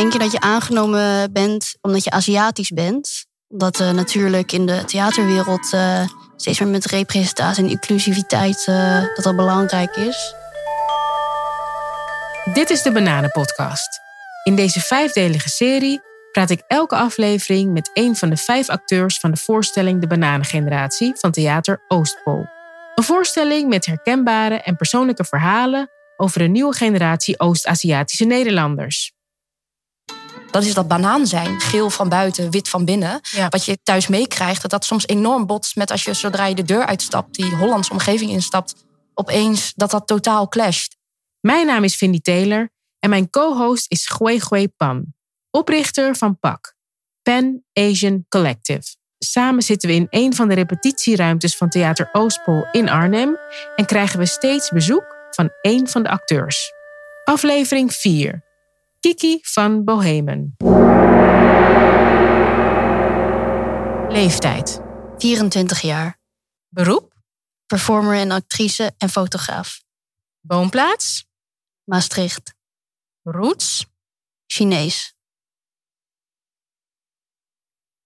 denk je dat je aangenomen bent omdat je Aziatisch bent. Omdat uh, natuurlijk in de theaterwereld uh, steeds meer met representatie en inclusiviteit uh, dat dat belangrijk is. Dit is de Bananenpodcast. In deze vijfdelige serie praat ik elke aflevering met een van de vijf acteurs van de voorstelling De Bananengeneratie van Theater Oostpol. Een voorstelling met herkenbare en persoonlijke verhalen over een nieuwe generatie Oost-Aziatische Nederlanders. Dat is dat banaan zijn, geel van buiten, wit van binnen. Wat je thuis meekrijgt, dat dat soms enorm botst met als je zodra je de deur uitstapt, die Hollandse omgeving instapt, opeens dat dat totaal clasht. Mijn naam is Vindy Taylor en mijn co-host is Gui Gui Pan, oprichter van PAC, Pan Asian Collective. Samen zitten we in een van de repetitieruimtes van Theater Oostpol in Arnhem en krijgen we steeds bezoek van een van de acteurs. Aflevering 4. Kiki van Bohemen. Leeftijd. 24 jaar. Beroep. Performer en actrice en fotograaf. Woonplaats. Maastricht. Roots. Chinees.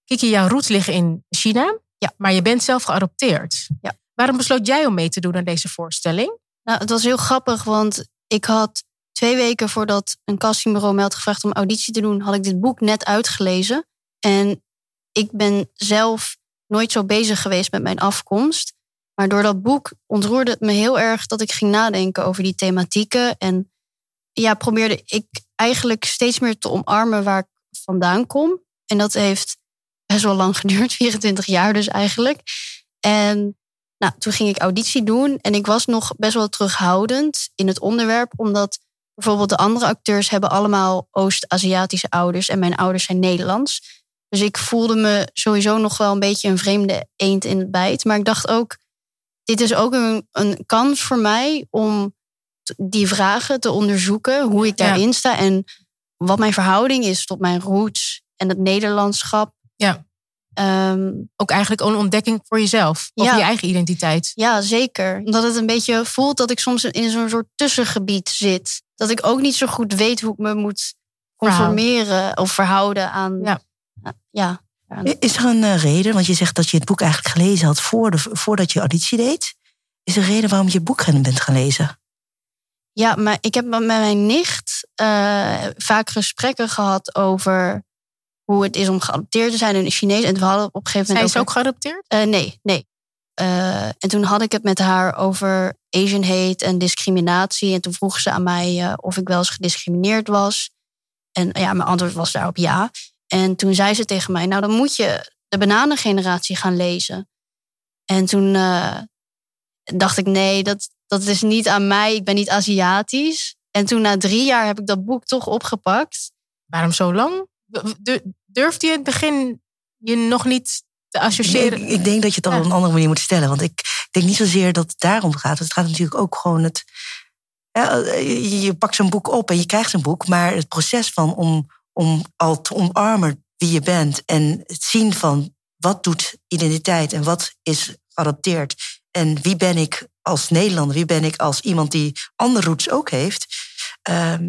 Kiki, jouw roots liggen in China. Ja. Maar je bent zelf geadopteerd. Ja. Waarom besloot jij om mee te doen aan deze voorstelling? Nou, het was heel grappig, want ik had twee weken voordat een castingbureau me had gevraagd om auditie te doen, had ik dit boek net uitgelezen. En ik ben zelf nooit zo bezig geweest met mijn afkomst. Maar door dat boek ontroerde het me heel erg dat ik ging nadenken over die thematieken. En ja, probeerde ik eigenlijk steeds meer te omarmen waar ik vandaan kom. En dat heeft best wel lang geduurd, 24 jaar dus eigenlijk. En nou, toen ging ik auditie doen en ik was nog best wel terughoudend in het onderwerp, omdat bijvoorbeeld de andere acteurs hebben allemaal Oost-Aziatische ouders en mijn ouders zijn Nederlands. Dus ik voelde me sowieso nog wel een beetje een vreemde eend in het bijt. Maar ik dacht ook, dit is ook een, een kans voor mij om die vragen te onderzoeken, hoe ik daarin sta en wat mijn verhouding is tot mijn roots en het Nederlandschap. Ja. Um, ook eigenlijk een ontdekking voor jezelf, Ja. je eigen identiteit. Ja, zeker. Omdat het een beetje voelt dat ik soms in zo'n soort tussengebied zit. Dat ik ook niet zo goed weet hoe ik me moet conformeren of verhouden aan. Ja. ja. Is er een eh, reden, want je zegt dat je het boek eigenlijk gelezen had voor de, voordat je auditie deed. Is er een reden waarom je het boek bent gaan lezen? Ja, maar ik heb met mijn nicht eh, vaak gesprekken gehad over hoe het is om geadopteerd te zijn in het Chinees. En we hadden op een gegeven Zij moment. is ook geadopteerd? Eh, nee, nee. Eh, en toen had ik het met haar over Asian hate en discriminatie. En toen vroeg ze aan mij eh, of ik wel eens gediscrimineerd was. En ja, mijn antwoord was daarop ja. En toen zei ze tegen mij, nou dan moet je de bananengeneratie gaan lezen. En toen eh, dacht ik, nee, dat, dat is niet aan mij. Ik ben niet Aziatisch. En toen na drie jaar heb ik dat boek toch opgepakt. Waarom zo lang? Durfde je in het begin je nog niet te associëren? Ik, ik denk dat je het al Ja. op een andere manier moet stellen. Want ik denk niet zozeer dat het daarom gaat. Het gaat natuurlijk ook gewoon het. ja, je, pakt zo'n boek op en je krijgt een boek. Maar het proces van om, om al te omarmen wie je bent. En het zien van wat doet identiteit en wat is geadopteerd. En wie ben ik als Nederlander? Wie ben ik als iemand die andere roots ook heeft? Ehm,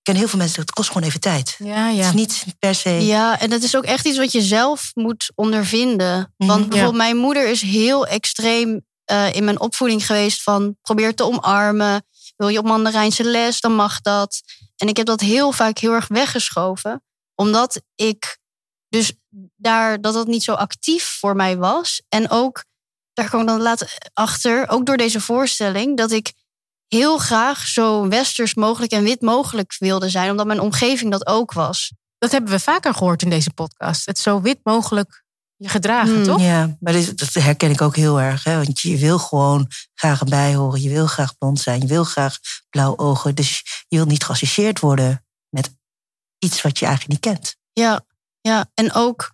ik ken heel veel mensen, het kost gewoon even tijd. Ja, Het ja. is niet per se. Ja, en dat is ook echt iets wat je zelf moet ondervinden. Mhm, Want ja. bijvoorbeeld mijn moeder is heel extreem eh, in mijn opvoeding geweest van probeer te omarmen. Wil je op Mandarijnse les, dan mag dat. En ik heb dat heel vaak heel erg weggeschoven. Omdat ik dus daar dat dat niet zo actief voor mij was. En ook, daar kwam ik dan later achter, ook door deze voorstelling, dat ik heel graag zo westers mogelijk en wit mogelijk wilde zijn. Omdat mijn omgeving dat ook was. Dat hebben we vaker gehoord in deze podcast. Het zo wit mogelijk je gedragen, Hmm. toch? Ja, maar dat herken ik ook heel erg. Hè? Want je wil gewoon graag erbij horen. Je wil graag blond zijn. Je wil graag blauwe ogen. Dus je wil niet geassocieerd worden met iets wat je eigenlijk niet kent. Ja, ja. En ook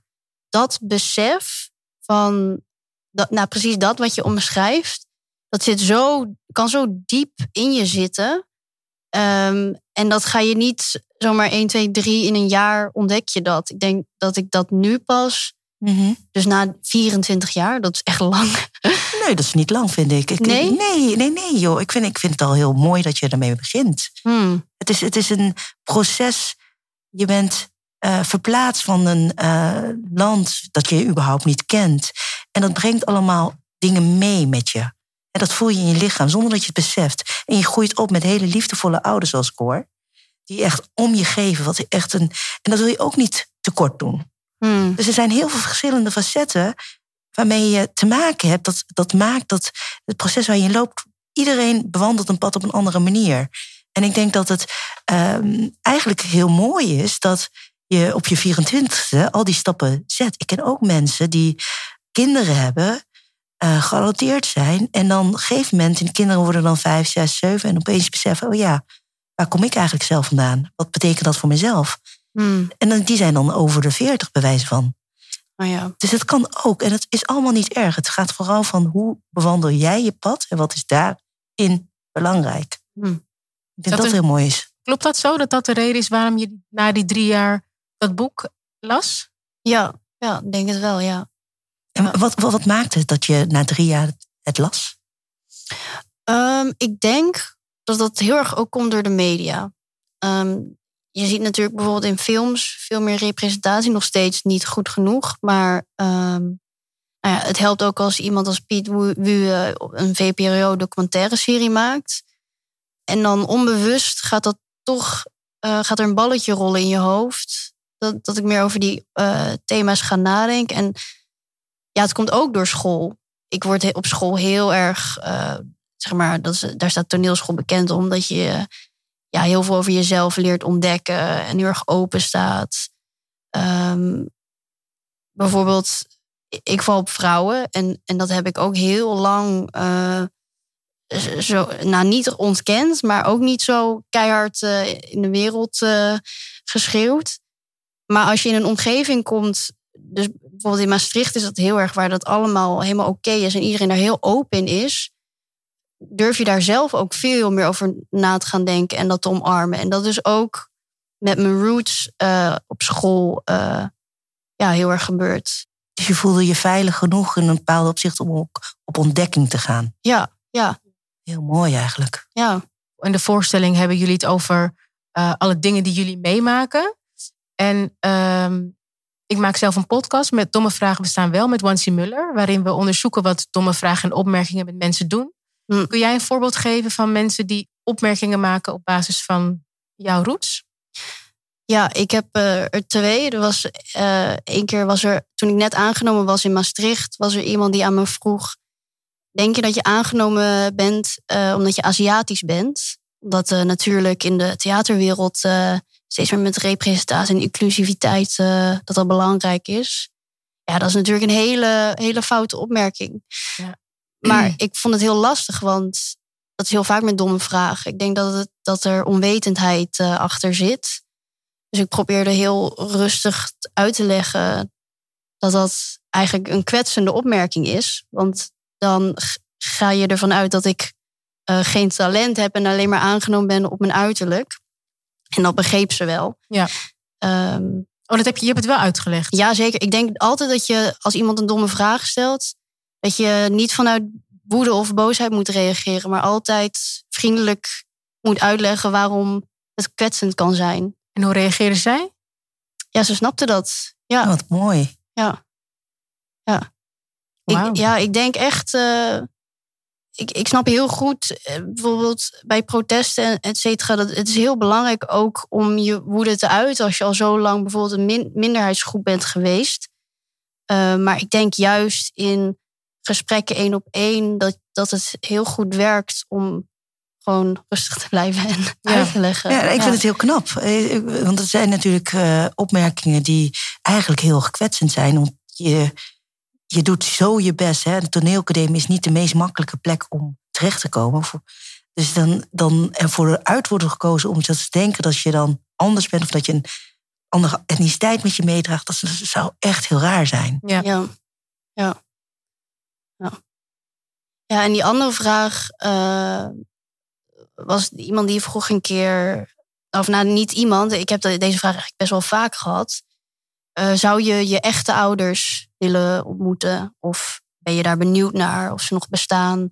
dat besef van, dat, nou precies dat wat je omschrijft, dat zit zo, kan zo diep in je zitten. Ehm, en dat ga je niet zomaar 1, 2, 3 in een jaar ontdek je dat. Ik denk dat ik dat nu pas, dus na 24 jaar, dat is echt lang. Nee, dat is niet lang, vind ik. ik Nee? Nee, nee, nee, joh. Ik vind, ik vind het al heel mooi dat je ermee begint. Hmm. Het is, het is een proces. je bent uh, verplaatst van een uh, land dat je überhaupt niet kent. En dat brengt allemaal dingen mee met je. En dat voel je in je lichaam zonder dat je het beseft. En je groeit op met hele liefdevolle ouders zoals ik hoor. Die echt om je geven. Wat echt een, en dat wil je ook niet tekort doen. Hmm. Dus er zijn heel veel verschillende facetten waarmee je te maken hebt. Dat, dat maakt dat het proces waar je loopt. Iedereen bewandelt een pad op een andere manier. En ik denk dat het um, eigenlijk heel mooi is dat je op je 24e al die stappen zet. Ik ken ook mensen die kinderen hebben, uh, geadopteerd zijn. En dan op een gegeven moment, en de kinderen worden dan 5, 6, 7. En opeens beseffen, oh ja, waar kom ik eigenlijk zelf vandaan? Wat betekent dat voor mezelf? Hmm. En dan, die zijn dan over de 40 bij wijze van. Oh ja. Dus het kan ook. En het is allemaal niet erg. Het gaat vooral van hoe bewandel jij je pad en wat is daarin belangrijk. Hmm. Ik denk dat, dat heel mooi is. Klopt dat zo? Dat dat de reden is waarom je na die drie jaar dat boek las? Ja, ja denk het wel, ja. En wat, wat, wat maakte het dat je na drie jaar het las? Um, ik denk dat dat heel erg ook komt door de media. Um, je ziet natuurlijk bijvoorbeeld in films veel meer representatie, nog steeds niet goed genoeg. Maar um, nou ja, het helpt ook als iemand als Piet Wue een VPRO-documentaire serie maakt. En dan onbewust gaat dat toch uh, gaat er een balletje rollen in je hoofd dat, dat ik meer over die uh, thema's ga nadenken. En ja, het komt ook door school. Ik word op school heel erg, zeg maar, dat daar staat toneelschool bekend om dat je ja, heel veel over jezelf leert ontdekken en heel erg open staat. Um, bijvoorbeeld, ik val op vrouwen en, en dat heb ik ook heel lang uh, zo, nou, niet ontkend, maar ook niet zo keihard uh, in de wereld uh, geschreeuwd. Maar als je in een omgeving komt, dus bijvoorbeeld in Maastricht is dat heel erg waar dat allemaal helemaal oké is en iedereen daar heel open is, durf je daar zelf ook veel meer over na te gaan denken en dat te omarmen. En dat is ook met mijn roots uh, op school uh, ja, heel erg gebeurd. Dus je voelde je veilig genoeg in een bepaald opzicht om ook op ontdekking te gaan. Ja, ja. Heel mooi eigenlijk. Ja. In de voorstelling hebben jullie het over uh, alle dingen die jullie meemaken. En um, ik maak zelf een podcast met Domme Vragen Bestaan Wel met Wansi Muller. Waarin we onderzoeken wat domme vragen en opmerkingen met mensen doen. Hm. Kun jij een voorbeeld geven van mensen die opmerkingen maken op basis van jouw roots? Ja, ik heb uh, er twee. Er was uh, één keer was er, toen ik net aangenomen was in Maastricht, was er iemand die aan me vroeg: Denk je dat je aangenomen bent uh, omdat je Aziatisch bent? Omdat natuurlijk in de theaterwereld steeds meer met representatie en inclusiviteit dat dat belangrijk is. Ja, dat is natuurlijk een hele, hele foute opmerking. Ja. Maar ik vond het heel lastig, want dat is heel vaak met domme vragen. Ik denk dat, het, dat er onwetendheid uh, achter zit. Dus ik probeerde heel rustig uit te leggen dat dat eigenlijk een kwetsende opmerking is. Want dan ga je ervan uit dat ik uh, geen talent heb en alleen maar aangenomen ben op mijn uiterlijk. En dat begreep ze wel. Ja. Um, oh, dat heb je, je hebt het wel uitgelegd. Ja, zeker. Ik denk altijd dat je als iemand een domme vraag stelt, dat je niet vanuit woede of boosheid moet reageren, maar altijd vriendelijk moet uitleggen waarom het kwetsend kan zijn. En hoe reageerde zij? Ja, ze snapte dat. Ja. Oh, wat mooi. Ja. Ja. Wow. Ik, ja, ik denk echt. Uh, ik, ik snap heel goed, eh, bijvoorbeeld bij protesten, et cetera, dat het is heel belangrijk ook om je woede te uiten als je al zo lang bijvoorbeeld een minderheidsgroep bent geweest. Uh, maar ik denk juist in gesprekken één op één dat, dat het heel goed werkt om gewoon rustig te blijven en ja. uit te leggen. Ja, ik vind het heel knap. Eh, want er zijn natuurlijk uh, opmerkingen die eigenlijk heel kwetsend zijn. Om je je doet zo je best. Hè? De toneelacademie is niet de meest makkelijke plek om terecht te komen. Dus dan, dan er voor uit wordt gekozen om te denken dat je dan anders bent of dat je een andere etniciteit met je meedraagt. Dat zou echt heel raar zijn. Ja, ja. Ja en die andere vraag uh, was iemand die vroeg een keer. Of nou, niet iemand. Ik heb deze vraag eigenlijk best wel vaak gehad. Uh, zou je je echte ouders willen ontmoeten? Of ben je daar benieuwd naar of ze nog bestaan?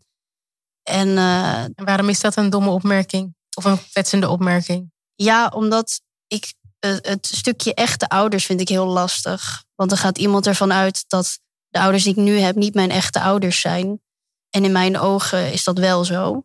En, uh, en waarom is dat een domme opmerking? Of een kwetsende opmerking? Ja, omdat ik het stukje echte ouders vind ik heel lastig. Want dan gaat iemand ervan uit dat de ouders die ik nu heb niet mijn echte ouders zijn. En in mijn ogen is dat wel zo.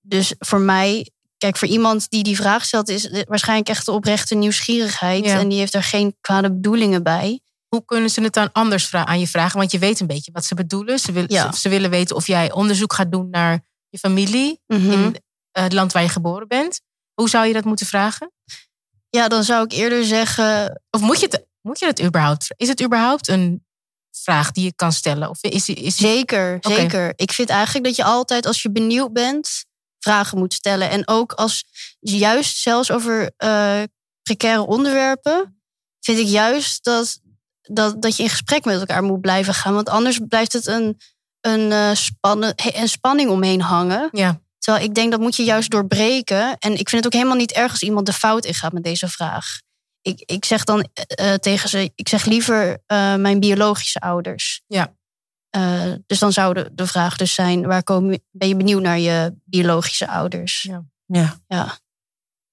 Dus voor mij, kijk, voor iemand die die vraag stelt, is het waarschijnlijk echt de oprechte nieuwsgierigheid. En die heeft er geen kwade bedoelingen bij. Hoe kunnen ze het dan anders aan je vragen? Want je weet een beetje wat ze bedoelen. Ze, willen, ze, willen weten of jij onderzoek gaat doen naar je familie mhm. in het land waar je geboren bent. Hoe zou je dat moeten vragen? Ja, dan zou ik eerder zeggen. Of moet je het, moet je het überhaupt? Is het überhaupt een vraag die je kan stellen? Of is, is... Zeker, zeker. Ik vind eigenlijk dat je altijd, als je benieuwd bent, vragen moet stellen. En ook als juist zelfs over uh, precaire onderwerpen, vind ik juist dat, dat, dat je in gesprek met elkaar moet blijven gaan. Want anders blijft het een, een, uh, spannen, een spanning omheen hangen. Ja. Terwijl ik denk dat moet je juist doorbreken. En ik vind het ook helemaal niet erg als iemand de fout ingaat met deze vraag. Ik, ik zeg dan uh, tegen ze, ik zeg liever uh, mijn biologische ouders. Ja. Uh, dus dan zou de, de, vraag dus zijn, waar kom, ben je benieuwd naar je biologische ouders? Ja. ja. ja.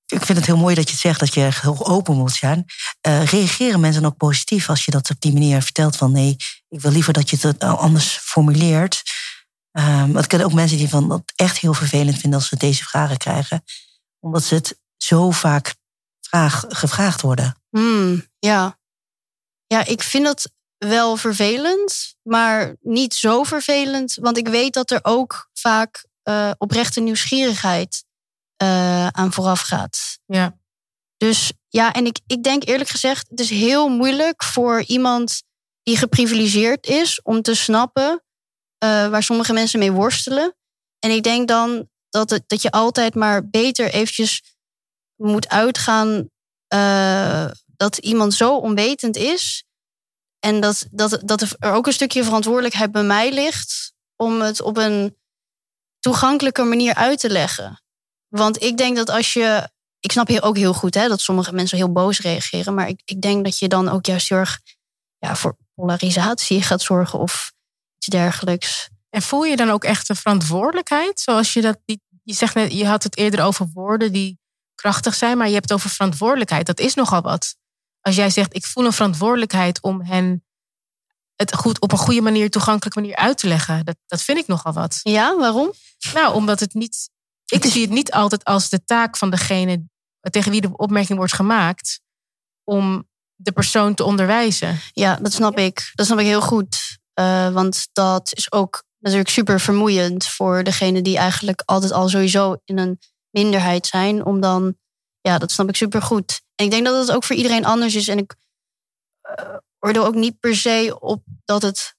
Ik vind het heel mooi dat je het zegt dat je heel open moet zijn. reageren mensen ook positief als je dat op die manier vertelt van nee, ik wil liever dat je het anders formuleert. Um, ik ken ook mensen die van dat echt heel vervelend vinden als ze deze vragen krijgen. Omdat ze het zo vaak vraag, gevraagd worden. Hmm, ja. ja, ik vind dat wel vervelend, maar niet zo vervelend. Want ik weet dat er ook vaak uh, oprechte nieuwsgierigheid uh, aan vooraf gaat. Ja. Dus ja, en ik, ik denk eerlijk gezegd, het is heel moeilijk voor iemand die geprivilegeerd is om te snappen uh, waar sommige mensen mee worstelen. En ik denk dan dat, het, dat je altijd maar beter eventjes moet uitgaan uh, dat iemand zo onwetend is. En dat, dat, dat er ook een stukje verantwoordelijkheid bij mij ligt om het op een toegankelijke manier uit te leggen. Want ik denk dat als je. Ik snap hier ook heel goed hè, dat sommige mensen heel boos reageren. Maar ik, ik denk dat je dan ook juist heel erg ja, voor polarisatie gaat zorgen of iets dergelijks. En voel je dan ook echt een verantwoordelijkheid? Zoals je dat. Je zegt net, je had het eerder over woorden die krachtig zijn, maar je hebt het over verantwoordelijkheid. Dat is nogal wat. Als jij zegt, ik voel een verantwoordelijkheid om hen het goed, op een goede manier, toegankelijke manier uit te leggen. Dat, dat vind ik nogal wat. Ja, waarom? Nou, omdat het niet. Ik zie het niet altijd als de taak van degene tegen wie de opmerking wordt gemaakt. om de persoon te onderwijzen. Ja, dat snap ik. Dat snap ik heel goed. Uh, want dat is ook natuurlijk super vermoeiend voor degene die eigenlijk altijd al sowieso in een minderheid zijn. Om dan, ja, dat snap ik super goed. En ik denk dat het ook voor iedereen anders is. En ik uh, oordeel ook niet per se op dat het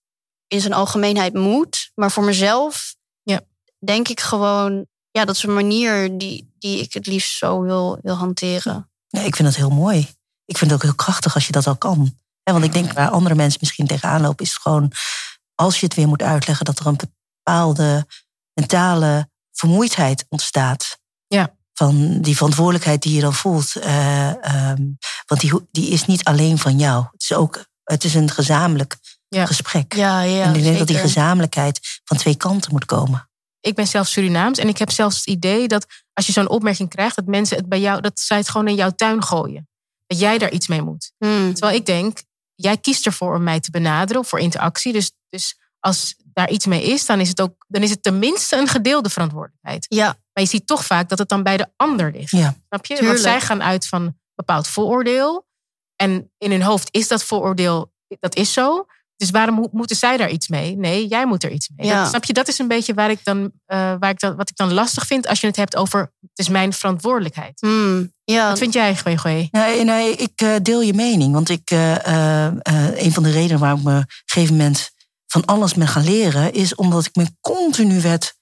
in zijn algemeenheid moet. Maar voor mezelf ja. denk ik gewoon, ja, dat is een manier die, die ik het liefst zo wil, wil hanteren. Nee, ik vind dat heel mooi. Ik vind het ook heel krachtig als je dat al kan. want ik denk waar andere mensen misschien tegenaan lopen, is het gewoon als je het weer moet uitleggen, dat er een bepaalde mentale vermoeidheid ontstaat. Van die verantwoordelijkheid die je dan voelt. Uh, um, want die, die is niet alleen van jou. Het is ook het is een gezamenlijk ja. gesprek. Ja, ja, en ik denk zeker. dat die gezamenlijkheid van twee kanten moet komen. Ik ben zelf Surinaams en ik heb zelfs het idee dat als je zo'n opmerking krijgt, dat mensen het bij jou, dat zij het gewoon in jouw tuin gooien. Dat jij daar iets mee moet. Hmm. Terwijl ik denk, jij kiest ervoor om mij te benaderen voor interactie. Dus, dus als daar iets mee is, dan is het ook, dan is het tenminste een gedeelde verantwoordelijkheid. Ja. Maar je ziet toch vaak dat het dan bij de ander ligt. Ja. Snap je? Want zij gaan uit van een bepaald vooroordeel. En in hun hoofd is dat vooroordeel, dat is zo. Dus waarom moeten zij daar iets mee? Nee, jij moet er iets mee. Ja. Dat, snap je? Dat is een beetje waar ik dan, uh, waar ik dan, wat ik dan lastig vind als je het hebt over het is mijn verantwoordelijkheid. Mm, ja. Wat vind jij, Gwee? Nee, nee, ik uh, deel je mening. Want ik, uh, een van de redenen waarom ik me op een gegeven moment van alles ben gaan leren, is omdat ik me continu werd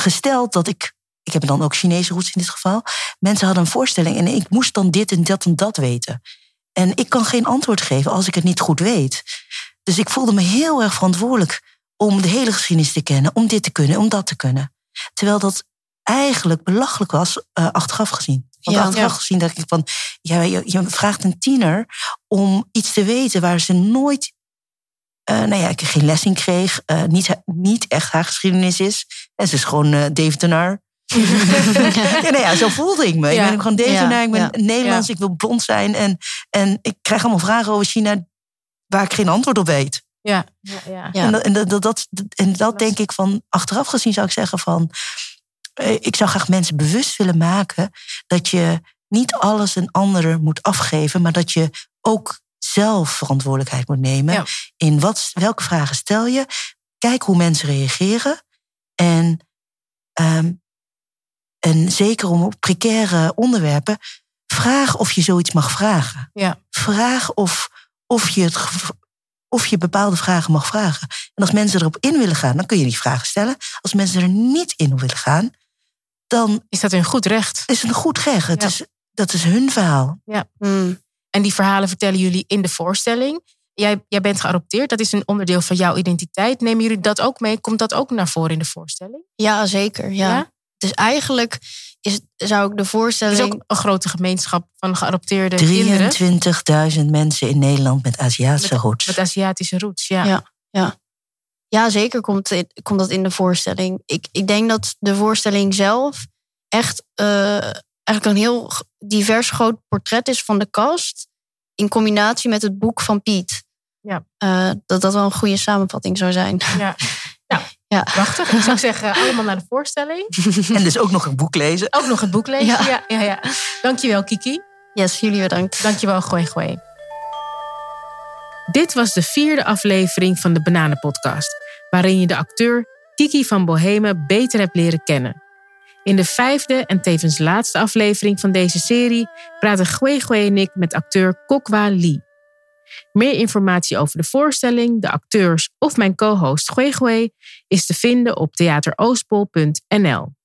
gesteld dat ik. Ik heb dan ook Chinese roots in dit geval. Mensen hadden een voorstelling en ik moest dan dit en dat en dat weten. En ik kan geen antwoord geven als ik het niet goed weet. Dus ik voelde me heel erg verantwoordelijk om de hele geschiedenis te kennen, om dit te kunnen, om dat te kunnen. Terwijl dat eigenlijk belachelijk was, uh, achteraf gezien. Want Ja, achteraf ja. gezien dacht ik van, ja, je, je vraagt een tiener om iets te weten waar ze nooit, eh nou ja, ik geen les in kreeg, eh, niet, niet echt haar geschiedenis is. En ze is gewoon eh Deventenaar. ja, nee, ja, zo voelde ik me. Ja. Ik ben gewoon devenaar, Ja, ik ben ja. Nederlands, ik wil blond zijn. En, en ik krijg allemaal vragen over China waar ik geen antwoord op weet. Ja, ja. En, dat, en, dat, dat, dat, en dat denk ik van, achteraf gezien zou ik zeggen van... eh, Ik zou graag mensen bewust willen maken dat je niet alles een ander moet afgeven, maar dat je ook zelf verantwoordelijkheid moet nemen. Ja. In wat, welke vragen stel je? Kijk hoe mensen reageren. En, ehm, en zeker om op precaire onderwerpen, vraag of je zoiets mag vragen. Ja. Vraag of, of, je het, of je bepaalde vragen mag vragen. En als mensen erop in willen gaan, dan kun je die vragen stellen. Als mensen er niet in willen gaan, dan Is dat een goed recht? is het een goed recht. Het Ja. is, dat is hun verhaal. Mm. En die verhalen vertellen jullie in de voorstelling. Jij, jij bent geadopteerd, dat is een onderdeel van jouw identiteit. Nemen jullie dat ook mee? Komt dat ook naar voren in de voorstelling? Ja, zeker. Ja. Ja? Dus eigenlijk is, zou ik de Er voorstelling... is ook een grote gemeenschap van geadopteerde kinderen 23.000 mensen in Nederland met Aziatische roots. met Aziatische roots. Ja. Ja. Ja, zeker komt, het- komt dat in de voorstelling. Ik, ik denk dat de voorstelling zelf echt eh, eigenlijk een heel divers groot portret is van de cast. In combinatie met het boek van Piet. Ja. Eh, dat dat wel een goede samenvatting zou zijn. Ja. Nou, Ja. prachtig. Ik zou zeggen, allemaal naar de voorstelling. En dus ook nog een boek lezen. Ook nog het boek lezen. Ja. Ja. Ja, ja, Dankjewel, Kiki. Yes, jullie bedankt. Dankjewel, Gooi Gooi. Dit was de vierde aflevering van de Bananenpodcast, waarin je de acteur Kiki van Bohemen beter hebt leren kennen. In de vijfde en tevens laatste aflevering van deze serie praten Gwe en ik met acteur Kokwa Lee. Meer informatie over de voorstelling, de acteurs of mijn co-host Gwe is te vinden op theateroostpol.nl.